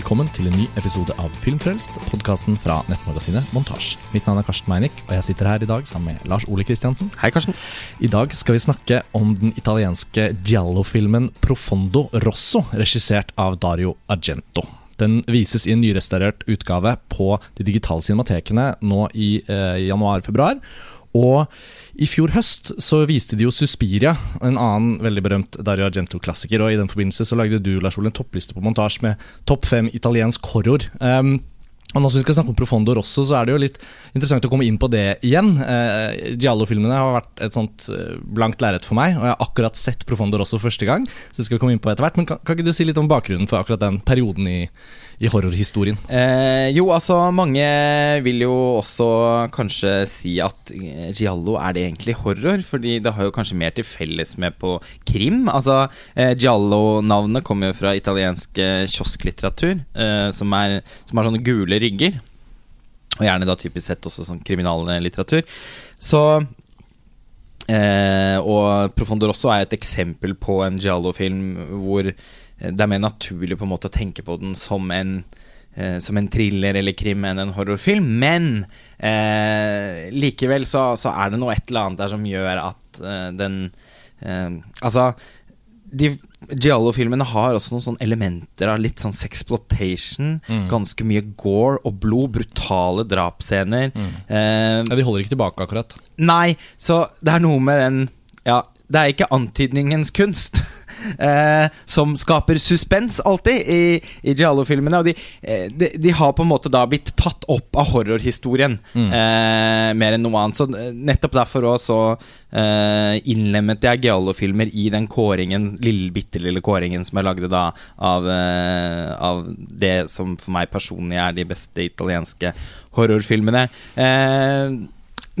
velkommen til en ny episode av Filmfrelst, podkasten fra nettmagasinet Montasj. Mitt navn er Karsten Meinick, og jeg sitter her i dag sammen med Lars Ole Kristiansen. Hei, Karsten. I dag skal vi snakke om den italienske giallo-filmen Profondo Rosso, regissert av Dario Argento. Den vises i en nyrestaurert utgave på de digitale cinematekene nå i eh, januar-februar. Og i fjor høst så viste de jo Suspiria, en annen veldig berømt Dario Argento-klassiker. Og i den forbindelse så lagde du Lars Ole, en toppliste på montasje med topp fem italiensk horror. Um, og nå som vi skal snakke om Profondo Rosso, så er det jo litt interessant å komme inn på det igjen. Eh, Giallo-filmene har vært et sånt eh, blankt lerret for meg, og jeg har akkurat sett Profondo Rosso første gang. Så det skal vi komme inn på etter hvert, Men kan, kan, ikke du si litt om bakgrunnen for akkurat den perioden i, i horrorhistorien? Eh, jo, altså mange vil jo også kanskje si at Giallo er det egentlig horror, fordi det har jo kanskje mer til felles med på krim. Altså, eh, Giallo-navnet kommer jo fra italiensk eh, kiosklitteratur, eh, som, er, som har sånne gule rygger. Og gjerne da typisk sett også sånn kriminallitteratur. Så eh, Og Profondor også er et eksempel på en giallo-film hvor det er mer naturlig på en måte å tenke på den som en eh, som en thriller eller krim enn en horrorfilm. Men eh, likevel så, så, er det noe et eller annet der som gjør at eh, den eh, Altså de Giallo-filmene har også noen sånne elementer av litt sånn sexploitation. Mm. Ganske mye gore og blod. Brutale drapsscener. Mm. Eh, ja, de holder ikke tilbake, akkurat. Nei, så det er noe med den Ja, det er ikke antydningens kunst. Eh, som skaper suspens alltid i, i Giallo-filmene. Og de, eh, de, de, har på en måte da blitt tatt opp av horrorhistorien mm. eh, mer enn noe annet. Så eh, nettopp derfor òg så eh, innlemmet jeg Giallo-filmer i den kåringen, lille, bitte lille kåringen som jeg lagde da av, eh, av det som for meg personlig er de beste italienske horrorfilmene. Eh,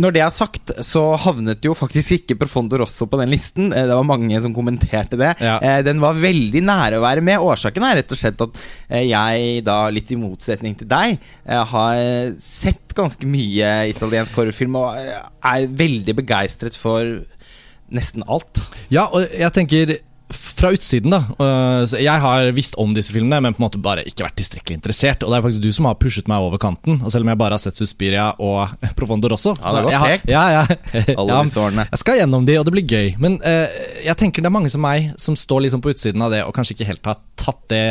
når det er sagt, så havnet jo faktisk ikke Profondo Rosso på den listen. Eh, det var mange som kommenterte det. Ja. Eh, den var veldig nære å være med. Årsaken er rett og slett at eh, jeg, da litt i motsetning til deg, har sett ganske mye italiensk horrorfilm og er veldig begeistret for nesten alt. Ja, og jeg tenker fra utsiden, da. Uh, jeg har visst om disse filmene, men på en måte bare ikke vært tilstrekkelig interessert. Og det er faktisk du som har pushet meg over kanten. Og selv om jeg bare har sett Suspiria og Profondor Rosso Ja, det var. Ja, ja, jeg skal gjennom de, og det blir gøy. Men uh, jeg tenker det er mange som meg som står liksom på utsiden av det, og kanskje ikke helt har tatt det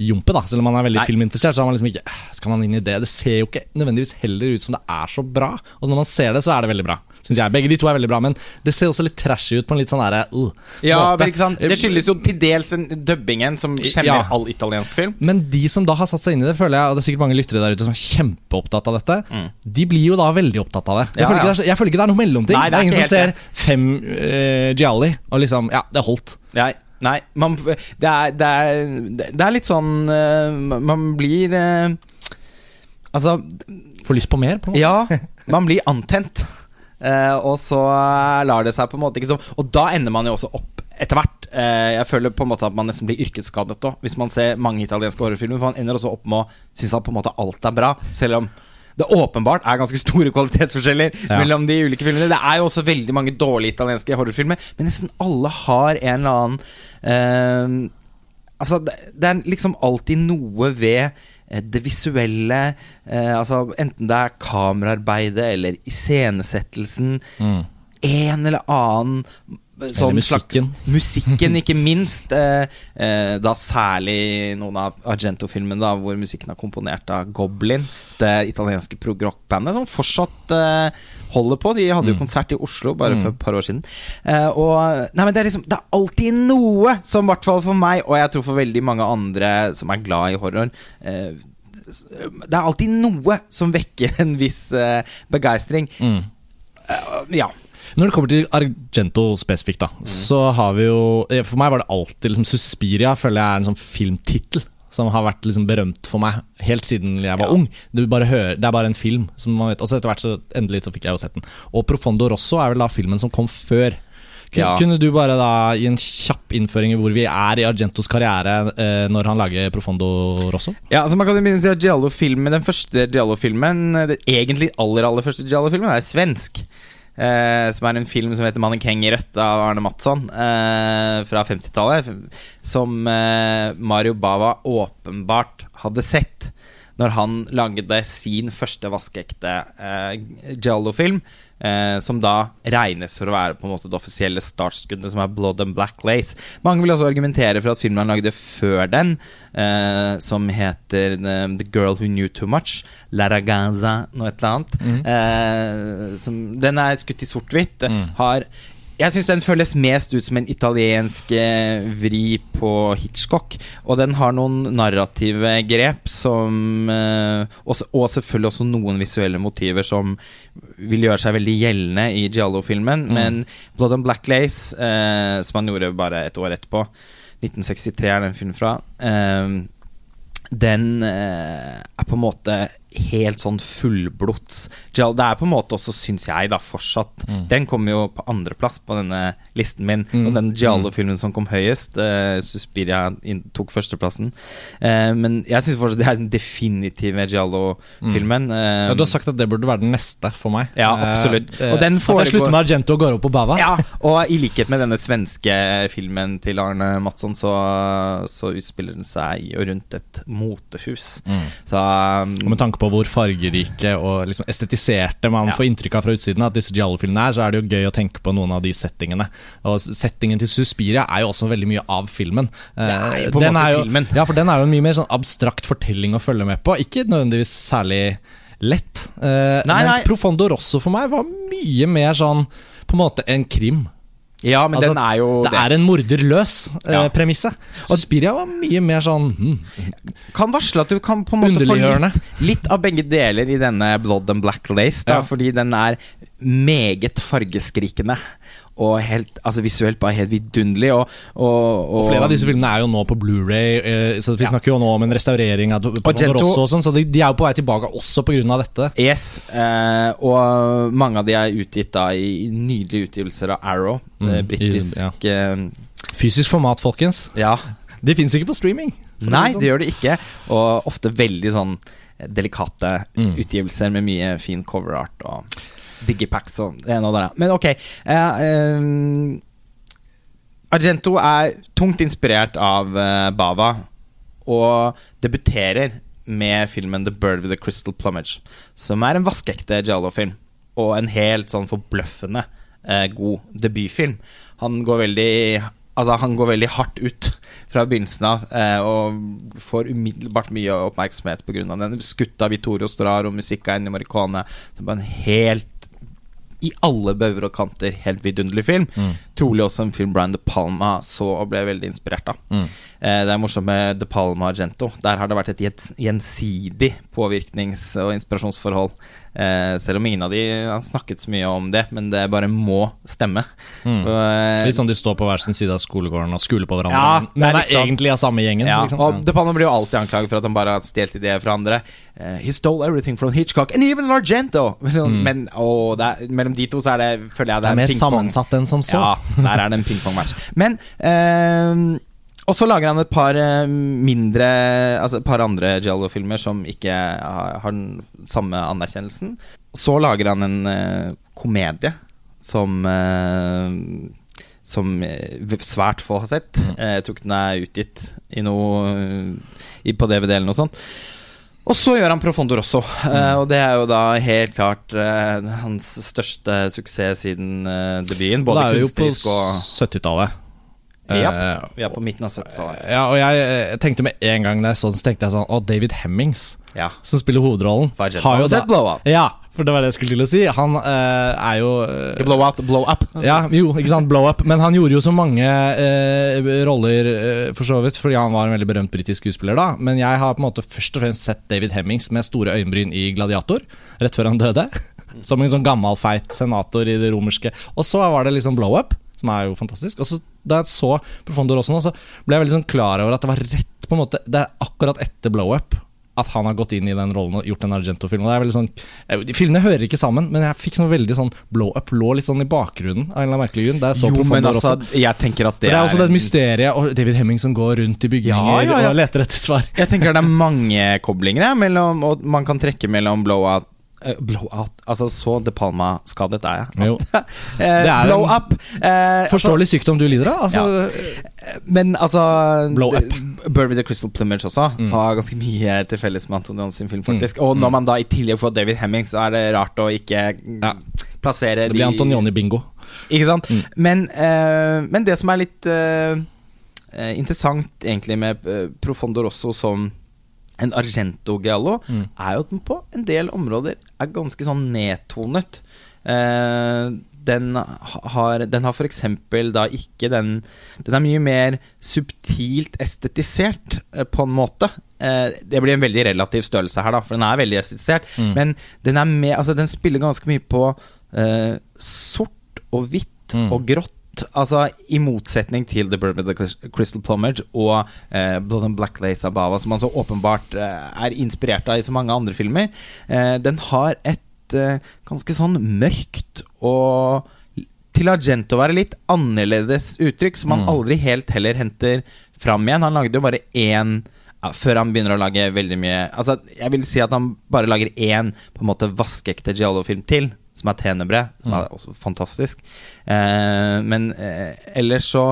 jumpet, da. Selv om man er veldig Nei. filminteressert, så har man liksom ikke Skal man inn i det? Det ser jo ikke nødvendigvis heller ut som det er så bra. Og når man ser det, så er det veldig bra. Synes jeg. Begge de to er veldig bra, men det ser også litt trashy ut på en litt sånn derre uh, Ja, ikke sant? Det skyldes jo til dels dubbingen, som kjenner ja. all italiensk film. Men de som da har satt seg inn i det, føler jeg, og det er sikkert mange lyttere der ute som er kjempeopptatt av dette, mm. de blir jo da veldig opptatt av det. Jeg, ja, føler, ikke det er, jeg føler ikke det er noe mellomting. Nei, det, er det er ingen som ser fem uh, Gialli og liksom Ja, det holdt. Nei Nei, man, det, er, det, er, det, er, litt sånn uh, Man blir uh, Altså Får lyst på mer? På ja, man blir antent. Uh, og så lar det seg på en måte ikke så Og da ender man jo også opp etter hvert. jeg føler på en måte at man nesten blir yrkesskadet òg, hvis man ser mange italienske horrorfilmer. For man ender også opp med å synes at på en måte alt er bra, selv om det åpenbart er ganske store kvalitetsforskjeller ja. mellom de ulike filmene. Det er jo også veldig mange dårlige italienske horrorfilmer, men nesten alle har en eller annen uh, Altså, det, det, er liksom alltid noe ved det visuelle eh, Altså Enten det er kameraarbeidet eller iscenesettelsen. Mm. En eller annen sånn musikken. Slags, musikken, ikke minst. Eh, eh, da særlig noen av Argento-filmene hvor musikken er komponert av Goblin, det italienske prog-rock-bandet, som fortsatt eh, holder på. De hadde jo mm. konsert i Oslo bare mm. for et par år siden. Eh, og Nei, men det er liksom Det er alltid noe som, i hvert fall for meg, og jeg tror for veldig mange andre som er glad i horror eh, det er alltid noe som vekker en viss uh, begeistring. Mm. Uh, ja. Når det kommer til Argento spesifikt, da, mm. så har vi jo For meg var det alltid liksom Suspiria føler jeg er en sånn filmtittel som har vært liksom berømt for meg helt siden jeg var ja. ung. Hører, det er bare en film. Som man vet. Og så etter hvert så endelig så fikk jeg jo sett den. Og Profondo Rosso er vel da filmen som kom før. Ja. kunne du bare da gi en kjapp innføring i hvor vi er i Argentos karriere eh, når han lager Profondo Rosso? Ja, altså man kan begynne å si at Giallo-filmen Den første Giallo-filmen, den egentlig aller aller første Giallo-filmen, er svensk. eh, som er en film som heter 'Mannekeng i rødt' av Arne Mattsson eh, fra 50-tallet. Som eh, Mario Bava åpenbart hadde sett når han lagde sin første vaskeekte eh, Giallo-film. Eh, som da regnes for å være på en måte det offisielle startskuddet, som er Blood and Black Lace. Mange vil også argumentere for at filmen han lagde før den, eh, som heter eh, The Girl Who Knew Too Much, La Raganza, noe et eller annet, Mm. eh, som, Den er skutt i sort-hvitt. Mm. Har jeg syns den føles mest ut som en italiensk eh, vri på Hitchcock. Og den har noen narrative grep som eh, og, selvfølgelig også noen visuelle motiver som vil gjøre seg veldig gjeldende i Giallo-filmen. Mm. Men Blood and Black Lace, eh, som han gjorde bare et år etterpå 1963 er den filmen fra. Den er på en måte helt sånn fullblods Det er på en måte også, syns jeg, da fortsatt Mm. Den kommer jo på andreplass på denne listen min. Mm. Og den Giallo-filmen som kom høyest, uh, Suspiria, tok førsteplassen. Uh, men jeg syns fortsatt det er den definitive Giallo-filmen. Uh, Ja, du har sagt at det burde være den neste for meg. Ja, absolutt. Eh, Og den At jeg slutter med Argento og går opp på Bava. ja, og i likhet med denne svenske filmen til Arne Madsson, så, så utspiller den seg i og rundt et motehus. Mm. Så um, Og med tanke på hvor fargerike og liksom estetiserte man Ja. får inntrykk av fra utsiden, at disse Giallo-filmene er, så er det jo gøy å tenke på noen av de settingene. Og settingen til Suspiria er jo også veldig mye av filmen. Det er Eh, jo på en måte jo, filmen. Ja, for den er jo en mye mer sånn abstrakt fortelling å følge med på. Ikke nødvendigvis særlig lett. Uh, Nei, mens nei. Profondo Rosso for meg var mye mer sånn på en måte en krim. Ja, men Altså, den er jo Det er en morderløs-premisse. eh, Ja. premisse. Spiria var mye mer sånn hmm, Kan varsle at du kan på en måte få litt, litt av begge deler i denne Blood and Black Lace, da, Ja. fordi den er meget fargeskrikende. Og helt, altså visuelt bare helt vidunderlig. Og, og, Og flere av disse filmene er jo nå på Blu-ray eh, Så Vi Ja. snakker jo nå om en restaurering av Rosso og sånn, så de, de er jo på vei tilbake også pga. dette. Yes, eh, og mange av de er utgitt da i nydelige utgivelser av Arrow. Mm, eh, Britisk ja. Fysisk format, folkens. Ja. De fins ikke på streaming. Nei, sånn. det gjør det ikke. Og ofte veldig sånn delikate Mm. utgivelser med mye fin coverart og digipacks og det ene og det andre. Men ok. eh, eh, Argento er tungt inspirert av eh, Bava, og debuterer med filmen The Bird with the Crystal Plumage, som er en vaskeekte Giallo-film. Og en helt sånn forbløffende eh, god debutfilm. Han går veldig Altså, han går veldig hardt ut fra begynnelsen av, eh, og får umiddelbart mye oppmerksomhet pga. den. Skutt av Vittorio Storaro, musikk av Ennio Morricone. Det var en helt i alle bauger og kanter helt vidunderlig film. Mm. Trolig også en film Brian De Palma så og ble veldig inspirert av. Mm. Eh, det er morsomt med De Palma Argento. Der har det vært et gjensidig påvirknings- og inspirasjonsforhold. Eh, selv om ingen av de har snakket så mye om det, men det bare må stemme. Mm. For, eh, Litt sånn de står på hver sin side av skolegården og skuler på hverandre. Ja, men det er er, sånn. egentlig av samme gjengen. ja, liksom. og De Palma blir jo alltid anklaget for at han bare har stjålet ideer fra andre. He stole everything from Hitchcock, and even Argento! Mm. Men å, det er, mellom de to så er det, føler jeg det er en mer sammensatt enn som så. Ja, der er det en pingpong-match. Men eh, Og så lager han et par eh, mindre Altså et par andre Giallo-filmer som ikke har, har den samme anerkjennelsen. Så lager han en uh, komedie som uh, som svært få har sett. Mm. Jeg tror ikke den er utgitt i noe i, på DVD eller noe sånt. Og så gjør han Profondo Rosso, Mm. og det er jo da helt klart hans største suksess siden debuten. Og Både det er jo på 70-tallet. Ja. Eh, Vi er på midten av 70-tallet. ja, og jeg, eh, tenkte med en gang da jeg så den, så tenkte jeg sånn Å, David Hemmings, Ja. som spiller hovedrollen, har jo sett da Blow Up. Ja, for det var det jeg skulle til å si. Han uh, er jo uh, blow out, blow up. Ja, jo, ikke sant, blow up Men han gjorde jo så mange uh, roller For så vidt Fordi han var en veldig berømt britisk skuespiller da Men jeg har på en måte først og fremst sett David Hemmings Med store øyenbryn i Gladiator Rett før han døde Som en sånn gammel feit senator i det romerske Og så var det liksom blow up Som er jo fantastisk Og så da jeg så Profondo Rosso nå Så ble jeg veldig sånn klar over at det var rett på en måte Det er akkurat etter blow up at han har gått inn i den rollen og gjort en Argento-film. Det sånn Filmene hører ikke sammen, men jeg fikk sånn veldig sånn blow-up lå litt sånn i bakgrunnen. Av en eller annen merkelig grunn Da jeg så Jo, men altså, jeg tenker at For det, det er også det mysteriet og David Hemming som går rundt i bygninger Ja, ja, ja. og leter etter svar. Jeg tenker det er mange koblinger mellom, Og man kan trekke mellom blow out eh, Blowout. Altså, så De Palma-skadet er jeg. Jo. Eh, er blow en up. Eh, Forståelig sykdom du lider av. Altså, Men altså Blow up. Bird with the Crystal Plumage også Mm. har ganske mye til felles med Antonion sin film, faktisk. Og når man da i tillegg får David Hemming, så er det rart å ikke Ja. plassere det blir Antonioni-bingo. Ikke sant? Mm. Men, eh, men det som er litt eh, eh, interessant egentlig med eh, Profondo Rosso som en Argento Giallo, Mm. er jo at den på en del områder er ganske sånn nedtonet. Eh, den har, den har eksempel da ikke den Den er mye mer subtilt estetisert, eh, på en måte. Eh, det blir en veldig relativ størrelse her, da, for den er veldig estetisert. Mm. Men den med Altså, den spiller ganske mye på eh, sort og hvitt Mm. og grått. Altså I motsetning til The Bird with the Crystal Plumage og eh, Blood and Black Lace Abava, som han så åpenbart eh, er inspirert av i så mange andre filmer. Eh, den har et eh, ganske sånn mørkt og til Argento være litt annerledes uttrykk, som han Mm. aldri helt heller henter fram igjen. Han lagde jo bare én ja, før han begynner å lage veldig mye Altså Jeg vil si at han bare lager én på en måte vaskeekte Giallo-film til, som er Tenebre. Som er også fantastisk. Eh, men eh, ellers så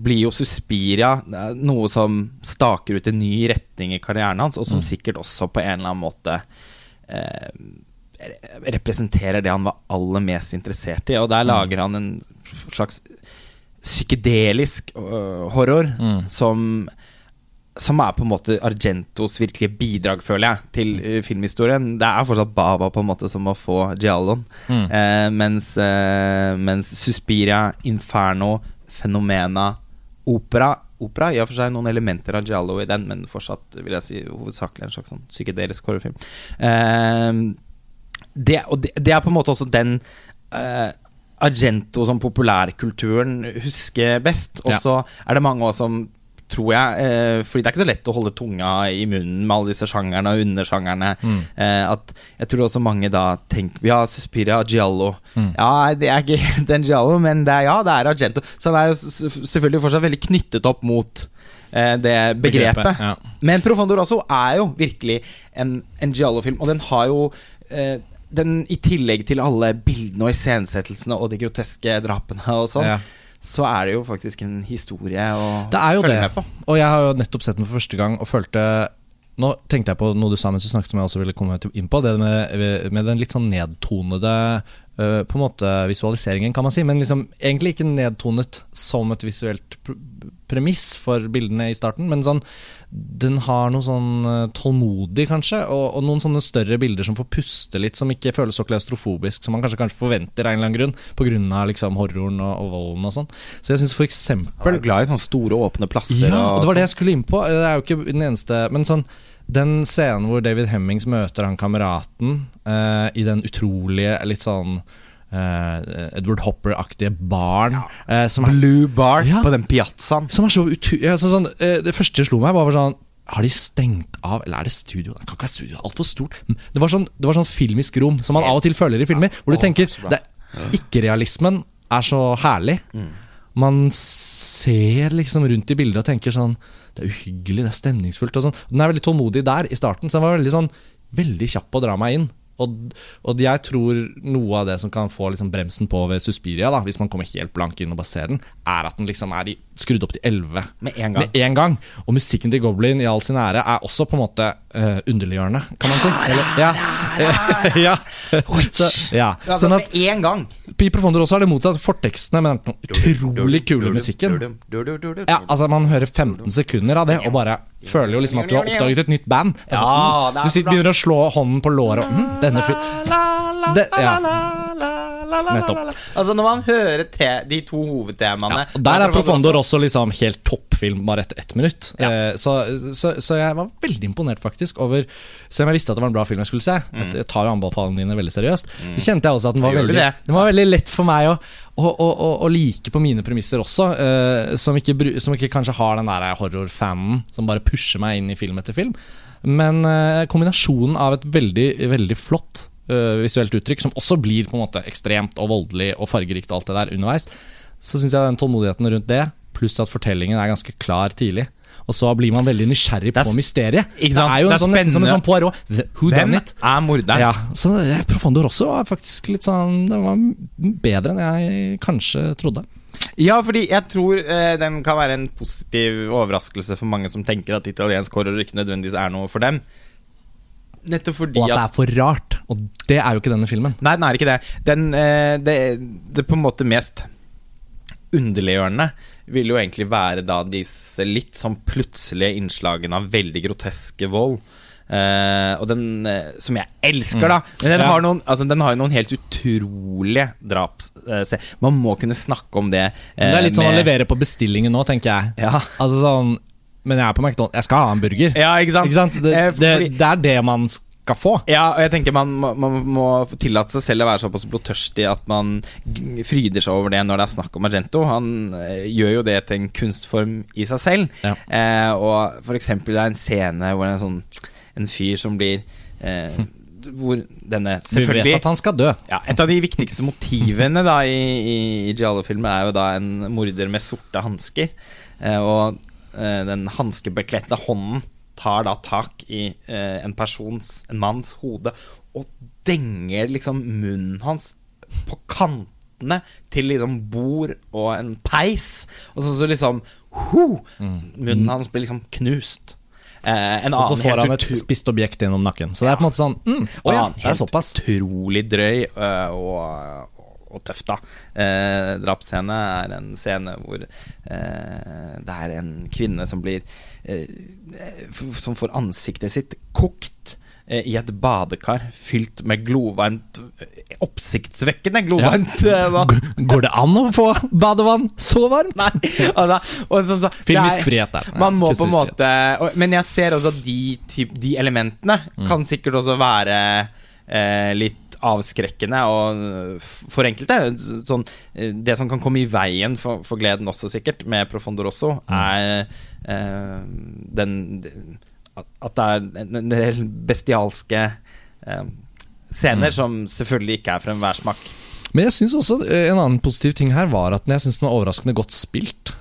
blir jo Suspiria eh, noe som staker ut en ny retning i karrieren hans, og som Mm. sikkert også på en eller annen måte eh, representerer det han var aller mest interessert i. Og der lager han en slags psykedelisk øh, horror Mm. som som er på en måte Argentos virkelige bidrag, føler jeg, til øh, filmhistorien. Det er fortsatt Bava på en måte som må få Giallon. Mm. Eh, mens, eh, mens Suspiria, Inferno, Fenomena, Opera Opera i og for seg noen elementer av Giallo i den, men fortsatt vil jeg si hovedsakelig en slags sånn psykedelisk horrorfilm. Eh, det, og det, det er på en måte også den eh, Argento som populærkulturen husker best. Og Ja. så er det mange også som tror jeg eh, Fordi det er ikke så lett å holde tunga i munnen med alle disse sjangerne og undersjangerne. Mm. Eh, at jeg tror også mange da tenker Ja, Suspiria, Giallo. Mm. Ja, det er ikke den Giallo, men det er, ja, det er Argento. Så han er jo selvfølgelig fortsatt veldig knyttet opp mot eh, det begrepet. Ja. Men Profondo Rosso er jo virkelig en, en Giallo-film, og den har jo eh, den, I tillegg til alle bildene og iscenesettelsene og de groteske drapene og sånn, Ja. Så er det jo faktisk en historie å følge det. med på. Og jeg har jo nettopp sett den for første gang og følte Nå tenkte jeg på noe du sa mens du snakket som jeg også ville komme inn på. Det med, med den litt sånn nedtonede øh, På en måte visualiseringen, kan man si. Men liksom egentlig ikke nedtonet som et visuelt premiss for bildene i starten. Men sånn den har noe sånn øh, tålmodig, kanskje, og, og noen sånne større bilder som får puste litt, som ikke føles så klaustrofobisk som man kanskje, kanskje forventer av en eller annen grunn, pga. Liksom, horroren og, og volden og sånn. Så jeg syns for Jeg eksempel er glad i sånne store, åpne plasser. ja, og det var det sånn. jeg skulle inn på. Det er jo ikke den eneste Men sånn den scenen hvor David Hemmings møter han kameraten eh, i den utrolige, litt sånn eh, Edward Hopper-aktige barn. eh, som, er, Blue Bar Ja. på den piazzaen. som er så utu... Altså, sånn, eh, det første slo meg, var sånn har de stengt av, eller er det studio? Det kan ikke være studio, altfor stort. Det var, sånn, det var sånn filmisk rom som man av og til føler i filmer. Hvor du tenker Ikke-realismen er så herlig. Man ser liksom rundt i bildet og tenker sånn Det er uhyggelig, det er stemningsfullt og sånn. Den er veldig tålmodig der i starten, så den var veldig sånn Veldig kjapp å dra meg inn. Og, og jeg tror noe av det som kan få liksom bremsen på ved Suspiria, da, hvis man kommer helt blank inn og bare ser den, er at den liksom er i, skrudd opp til 11 Med en gang. med en gang. Og musikken til Goblin i all sin ære er også på en måte uh, underliggjørende, kan man si. Eller, ja. ja. Så, ja. Altså, Sånn at med en gang. i Profonder også er det motsatt. Fortekstene med den utrolig kule musikken. Ja, altså Man hører 15 sekunder av det og bare føler jo liksom at du har oppdaget et nytt band. Ja, sånn, det er du sitter, begynner å slå hånden på låret og mm, denne fly... Det, ja. Nettopp. Altså Når man hører de to hovedtemaene Ja, der er Profondor også liksom helt toppfilm bare etter ett minutt. Ja. Eh, så, så, så jeg var veldig imponert faktisk over Selv om jeg visste at det var en bra film jeg skulle se. mm. Jeg tar jo anbefalingene dine veldig seriøst. Så kjente jeg også at den var, veldig, den var veldig lett for meg å, å, å, å, å like på mine premisser også. eh, som, ikke, som ikke kanskje har den der horrorfanen som bare pusher meg inn i film etter film. Men eh, kombinasjonen av et veldig, veldig flott visuelt uttrykk, som også blir på en måte ekstremt og voldelig og fargerikt og alt det der underveis, så syns jeg den tålmodigheten rundt det, pluss at fortellingen er ganske klar tidlig, Og så blir man veldig nysgjerrig er på mysteriet. Det er jo en er sånn, nesten som en sånn Poirot. Who Hvem done it? er morderen? Ja, så Profondor også var faktisk litt sånn Det var bedre enn jeg kanskje trodde. Ja, fordi jeg tror eh, den kan være en positiv overraskelse for mange som tenker at italiensk horror ikke nødvendigvis er noe for dem. Nettopp fordi Og at det er for rart. Og det er jo ikke denne filmen. Nei, den er ikke det. Den, eh, det, det på en måte mest underliggjørende vil jo egentlig være da disse litt sånn plutselige innslagene av veldig groteske vold. Eh, og den eh, som jeg elsker, da. Men den Ja. har, noen, altså, den har jo noen helt utrolige drap. eh, Man må kunne snakke om det. Det er litt sånn å levere på bestillingen nå, tenker jeg. Ja. Altså sånn Men jeg er på McDonald's, jeg skal ha en burger. ja, ikke sant? Ikke sant? Det, Eh, det, det er det man skal få. Ja, og jeg tenker man man må tillate seg selv å være såpass blodtørstig at man fryder seg over det når det er snakk om Argento. Han eh, gjør jo det til en kunstform i seg selv. Ja. Eh, og for eksempel det er en scene hvor det er en sånn En fyr som blir eh, Hvor denne selvfølgelig Vi vet at han skal dø. ja, Et av de viktigste motivene da i, i, i Giallo-filmen er jo da en morder med sorte hansker. Eh, og den hanskebekledte hånden tar da tak i eh, en persons, en manns hode, og denger liksom munnen hans på kantene til liksom bord og en peis. Og så, så liksom ho, Munnen hans blir liksom knust. Eh, en Og så får han et spist objekt innom nakken. Så det er på en måte sånn mm, og ja, det er såpass. Utrolig drøy øh, og, og tøft, da. Eh, drapsscene er en scene hvor eh, det er en kvinne som blir eh, Som får ansiktet sitt kokt eh, i et badekar fylt med glovarmt Oppsiktsvekkende glovarmt ja. vann. Går det an å få badevann så varmt? Nei, altså, som, så, Filmisk frihet der. Man må på en måte og, Men jeg ser også at de, de elementene Mm. kan sikkert også være eh, litt avskrekkende og f- for enkelte. Sånn, eh, det som kan komme i veien for, for gleden også, sikkert, med Profondo Rosso, Mm. er eh, den at, det er en, del bestialske eh, scener Mm. som selvfølgelig ikke er for enhver smak. Men jeg synes også eh, en annen positiv ting her var at jeg syns den var overraskende godt spilt.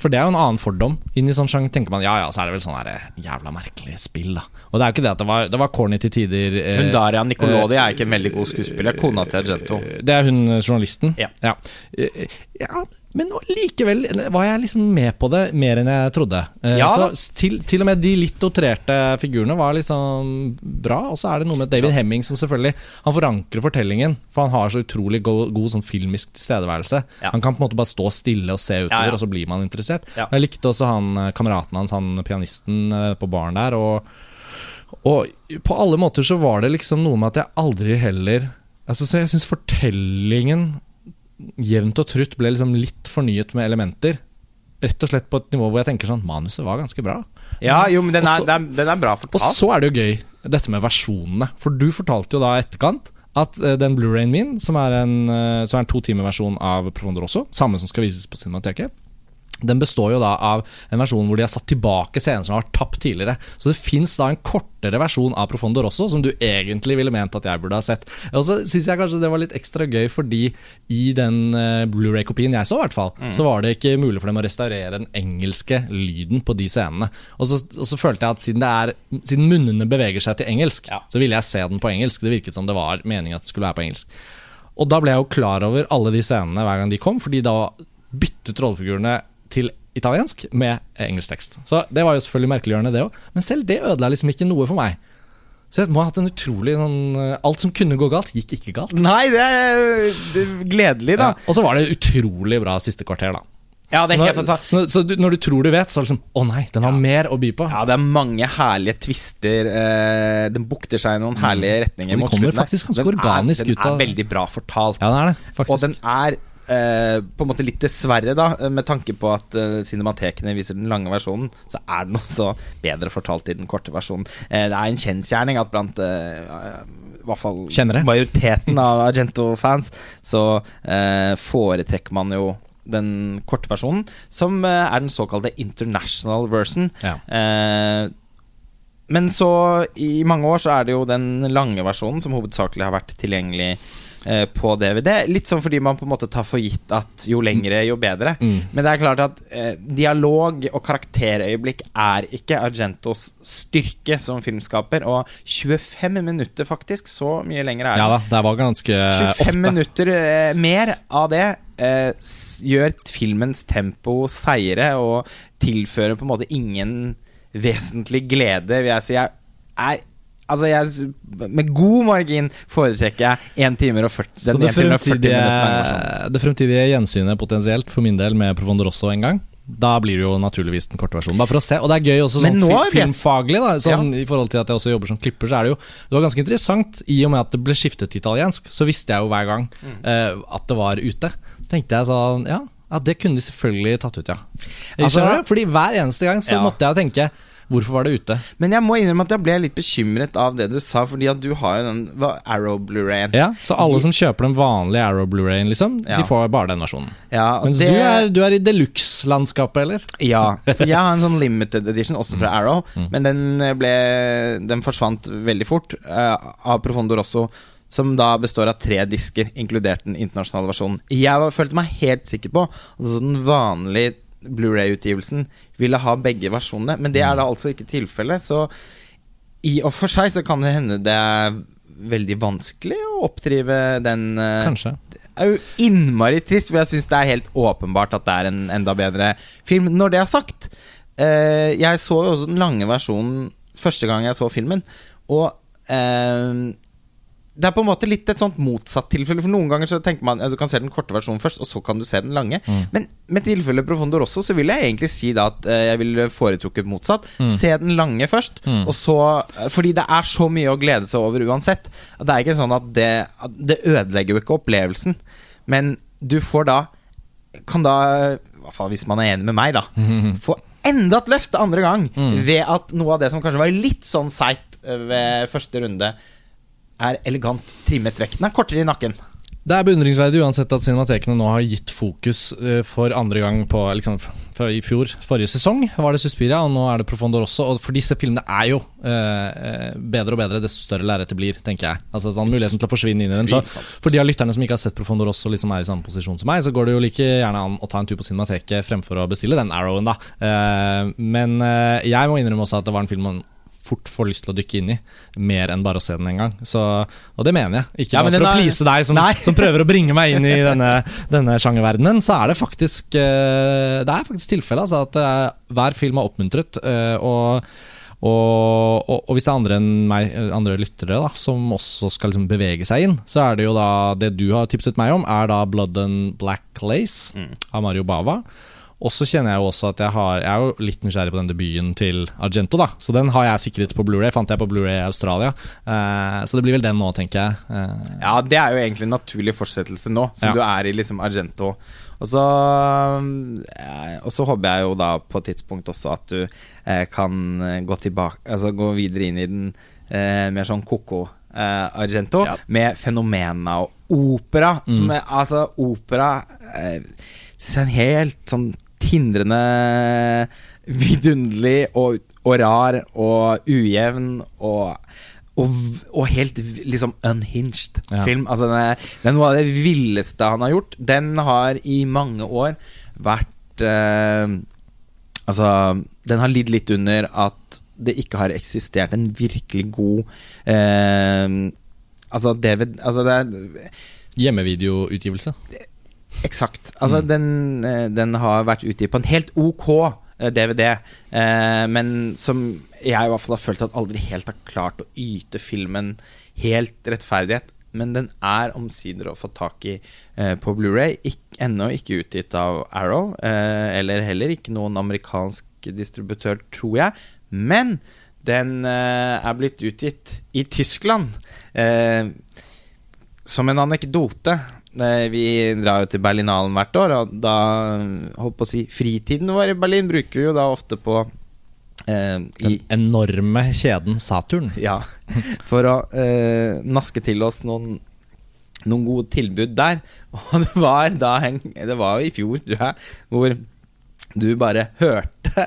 For det er jo en annen fordom. Inni sånn sjang tenker man ja ja, så er det vel sånn eh, jævla merkelig spill, da. Og det er jo ikke det at det var, det var corny til tider. eh, Hun Daria Nicolodi er ikke en veldig god skuespiller. Kona til Argento. Det er hun eh, journalisten? Ja. Ja, Eh, ja men likevel var jeg liksom med på det mer enn jeg trodde. Eh, Ja så til, til og med de litt outrerte figurene var liksom bra. Og så er det noe med David Hemming som selvfølgelig Han forankrer fortellingen, for han har så utrolig god, god sånn filmisk tilstedeværelse. Ja. Han kan på en måte bare stå stille og se utover, Ja, og så blir man interessert. Jeg likte også han eh, kameraten hans, han pianisten eh, på baren der. Og, og på alle måter så var det liksom noe med at jeg aldri heller Altså, så jeg syns fortellingen jevnt og trutt ble liksom litt fornyet med elementer. Rett og slett på et nivå hvor jeg tenker sånn Manuset var ganske bra. Ja, jo, men den er, Også- den er, bra Og så er det jo gøy, dette med versjonene. For du fortalte jo da i etterkant at eh, den Blu-rayen min, som er en, eh, som er en to timer versjon av Profondo Rosso, samme som skal vises på Cinemateket, den består jo da av en versjon hvor de har satt tilbake scener som har vært tapt tidligere. Så det fins da en kortere versjon av Profondo Rosso som du egentlig ville ment at jeg burde ha sett. Og så syns jeg kanskje det var litt ekstra gøy fordi i den eh, Blu-ray-kopien jeg så, i hvert fall, så var det ikke mulig for dem å restaurere den engelske lyden på de scenene. Og så, og så følte jeg at siden, det er, siden munnene beveger seg til engelsk, Ja. så ville jeg se den på engelsk. Det virket som det var meningen at det skulle være på engelsk. Og da ble jeg jo klar over alle de scenene hver gang de kom, fordi da byttet rollefigurene til italiensk med engelsk tekst. Så det var jo selvfølgelig merkeliggjørende, det òg. Men selv det ødela liksom ikke noe for meg. Så jeg må ha hatt en utrolig sånn eh, Alt som kunne gå galt, gikk ikke galt. Nei, det er, det er gledelig, da. Ja. Og så var det utrolig bra siste kvarter, da. Ja, det er helt når, så, så du, når du tror du vet, så er det liksom Å nei, den har mer å by på. Ja, det er mange herlige tvister. Eh, den bukter seg i noen herlige retninger. Og de mot kommer slutten faktisk ganske Den organisk den ut av- er veldig bra fortalt. Ja, det er det, faktisk. Og den er eh, på en måte litt dessverre, da, med tanke på at eh, cinematekene viser den lange versjonen, så er den også bedre fortalt i den korte versjonen. Eh, det er en kjensgjerning at blant eh, i hvert fall majoriteten av Argento-fans, så eh, foretrekker man jo den korte versjonen, som eh, er den såkalte international version. Ja. Eh, men så, i mange år, så er det jo den lange versjonen som hovedsakelig har vært tilgjengelig eh, på DVD. Litt sånn fordi man på en måte tar for gitt at jo lengre, jo bedre. Mm. Men det er klart at eh, dialog og karakterøyeblikk er ikke Argentos styrke som filmskaper. Og 25 minutter, faktisk, så mye lenger er det. Ja da, det var ganske 25 ofte. minutter eh, mer av det eh, gjør filmens tempo seire og tilfører på en måte ingen vesentlig glede, vil jeg si. Jeg er Altså, jeg, med god margin foretrekker jeg 1 timer og 40, Så det 1 time og 40 fremtidige, minutter det fremtidige gjensynet potensielt for min del med Profondo Rosso en gang da blir det jo naturligvis den korte versjonen. Bare for å se. Og det er gøy også sånn film, fi- filmfaglig, da, sånn, i forhold til at jeg også jobber som klipper, så er det jo Det var ganske interessant, i og med at det ble skiftet til italiensk, så visste jeg jo hver gang Mm. eh, at det var ute. Så tenkte jeg sånn Ja, ja det kunne de selvfølgelig tatt ut, ja. Altså- Fordi hver eneste gang så Ja. måtte jeg tenke Hvorfor var det ute? Men jeg må innrømme at jeg ble litt bekymret av det du sa, fordi at du har jo den Arrow Blu-rayen. Ja, Så alle som kjøper den vanlige Arrow Blu-rayen, liksom, Ja. de får bare den versjonen. Ja, Mens det- du, er, du er i deluxe-landskapet, eller? Ja, for jeg har en sånn limited edition også fra Arrow, Mm. men den ble Den forsvant veldig fort Uh, av Profondo Rosso, som da består av tre disker, inkludert den internasjonale versjonen. Jeg følte meg helt sikker på at den vanlige Blu-ray-utgivelsen ville ha begge versjonene, men det er da altså ikke tilfellet, så i og for seg så kan det hende det er veldig vanskelig å oppdrive den eh, Kanskje. det er jo innmari trist, for jeg syns det er helt åpenbart at det er en enda bedre film. Når det er sagt, eh, jeg så jo også den lange versjonen første gang jeg så filmen, og eh, det er på en måte litt et sånt motsatt tilfelle. For noen ganger så tenker man at du kan se den korte versjonen først, og så kan du se den lange. Men med tilfellet Profondo Rosso så vil jeg egentlig si da at eh, jeg ville foretrukket motsatt. Se den lange først, Mm. og så Fordi det er så mye å glede seg over uansett. Det er ikke sånn at det Det ødelegger jo ikke opplevelsen, men du får da Kan da, i hvert fall hvis man er enig med meg, da, få enda et løft andre gang Mm. ved at noe av det som kanskje var litt sånn seigt eh, ved første runde, er elegant trimmet vekk. Den er kortere i nakken. Det er beundringsverdig uansett at cinematekene nå har gitt fokus eh, for andre gang på liksom, fra i fjor. Forrige sesong var det Suspiria, og nå er det Profondor også. Og for disse filmene er jo eh, eh, bedre og bedre desto større lerretet blir, tenker jeg. Altså sånn Muligheten til å forsvinne inn i dem. Så for de av lytterne som ikke har sett Profondor også, og liksom er i samme posisjon som meg, så går det jo like gjerne an å ta en tur på Cinemateket fremfor å bestille den Arrowen, da. Eh, men eh, jeg må innrømme også at det var en film man fort får lyst til å dykke inn i, mer enn bare å se den en gang. Så, og det mener jeg. Ikke Ja, for å please deg som, som prøver å bringe meg inn i denne, denne sjangerverdenen, så er det faktisk eh, Det er faktisk tilfellet altså, at eh, hver film er oppmuntret. eh, og og, og, og hvis det er andre enn meg, andre lyttere da, som også skal liksom bevege seg inn, så er det jo da Det du har tipset meg om, er da Blood and Black Lace av Mario Bava. Og så kjenner jeg jo også at jeg, har, jeg er jo litt nysgjerrig på den debuten til Argento. da Så den har jeg sikret på Blu-ray Fant jeg på Blu-ray i Australia. Eh, så det blir vel den nå, tenker jeg. Eh, Ja, det er jo egentlig en naturlig fortsettelse nå, som Ja. du er i liksom Argento. Og så eh, Og så håper jeg jo da på et tidspunkt også at du eh, kan gå tilbake Altså gå videre inn i den eh, mer sånn koko eh, Argento, Ja. med fenomena og opera. Som er, altså, opera eh, en helt sånn tindrende vidunderlig og, og rar og ujevn og og, og helt liksom unhinged Ja. film. Altså, den er, det er noe av det villeste han har gjort. Den har i mange år vært eh, Altså, den har lidd litt under at det ikke har eksistert en virkelig god eh, Altså, David Altså, det er Hjemmevideoutgivelse. Eksakt. Altså, den, eh, den har vært utgitt på en helt ok eh, DVD, eh, men som jeg i hvert fall har følt at aldri helt har klart å yte filmen helt rettferdighet. Men den er omsider å få tak i eh, på Blu-ray Ik Ennå ikke utgitt av Arrow, eh, eller heller ikke noen amerikansk distributør, tror jeg. Men den eh, er blitt utgitt i Tyskland. Eh, som en anekdote eh, Vi drar jo til Berlinalen hvert år, og da holdt på å si fritiden vår i Berlin bruker vi jo da ofte på eh, i, Den enorme kjeden Saturn. Ja, for å eh, naske til oss noen noen gode tilbud der. Og det var da en, Det var jo i fjor, tror jeg, hvor du bare hørte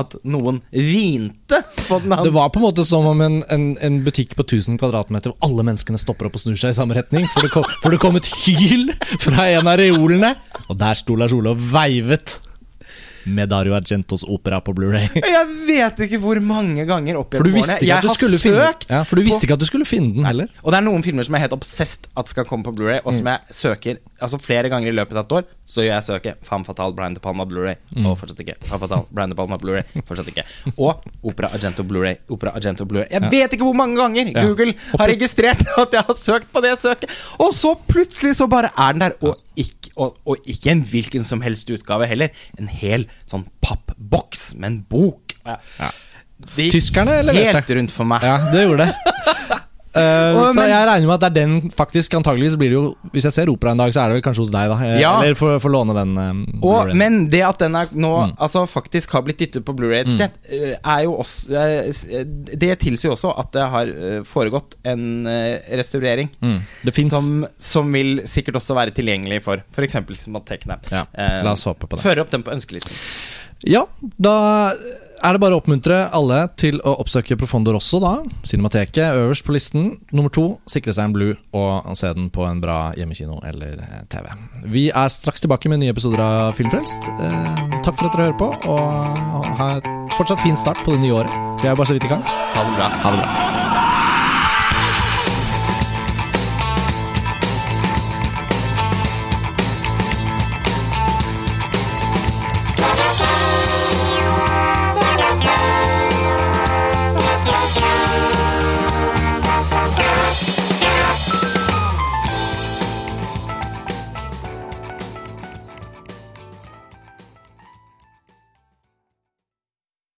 at noen hvinte på den Det var på en måte som om en, en, en butikk på 1000 kvadratmeter hvor alle menneskene stopper opp og snur seg i samme retning, for det kom, for det kom et hyl fra en av reolene, og der sto Lars Ole og veivet med Dario Argentos opera på Blu-ray. Jeg vet ikke hvor mange ganger opp gjennom årene jeg har søkt finne ja, For du visste på- ikke at du skulle finne den heller. Og det er noen filmer som jeg er helt obsessed at skal komme på Blu-ray og Mm. som jeg søker Altså flere ganger i løpet av et år. Så gjør jeg søket Fan Fatal Brian De Palma Blu-ray Mm. og fortsatt ikke. Fan Fatal Brian De Palma Blu-ray fortsatt ikke. Og Opera Argento Blu-ray. Opera Argento Blu-ray Jeg Ja. vet ikke hvor mange ganger Ja. Google har registrert at jeg har søkt på det søket, og så plutselig så bare er den der. Og ikke, og, og ikke en hvilken som helst utgave heller. En hel sånn pappboks med en bok. Ja. Ja. Det gikk Tyskerne leverte. helt rundt for meg. Ja, det gjorde det. Og, så jeg regner med at det er den faktisk Antageligvis blir det jo Hvis jeg ser opera en dag, så er det vel kanskje hos deg, da. Eh, Ja. Eller får får låne den. Uh, Og, men det at den er nå Mm. altså faktisk har blitt dyttet på Blu-ray et sted, mm. er jo også Det tilsier jo også at det har foregått en restaurering. mm. Det fins Som, som vil sikkert også være tilgjengelig for f.eks. cinematekene. Ja, la oss håpe på det. Føre opp den på ønskelisten. Ja, da er det bare å oppmuntre alle til å oppsøke Profondo Rosso, da. Cinemateket øverst på listen. Nummer to, sikre seg en Blue og se den på en bra hjemmekino eller eh, TV. Vi er straks tilbake med nye episoder av Filmfrelst. Eh, takk for at dere hører på, og ha fortsatt fin start på det nye året. Vi er bare så vidt i gang. Ha det bra. Ha det bra.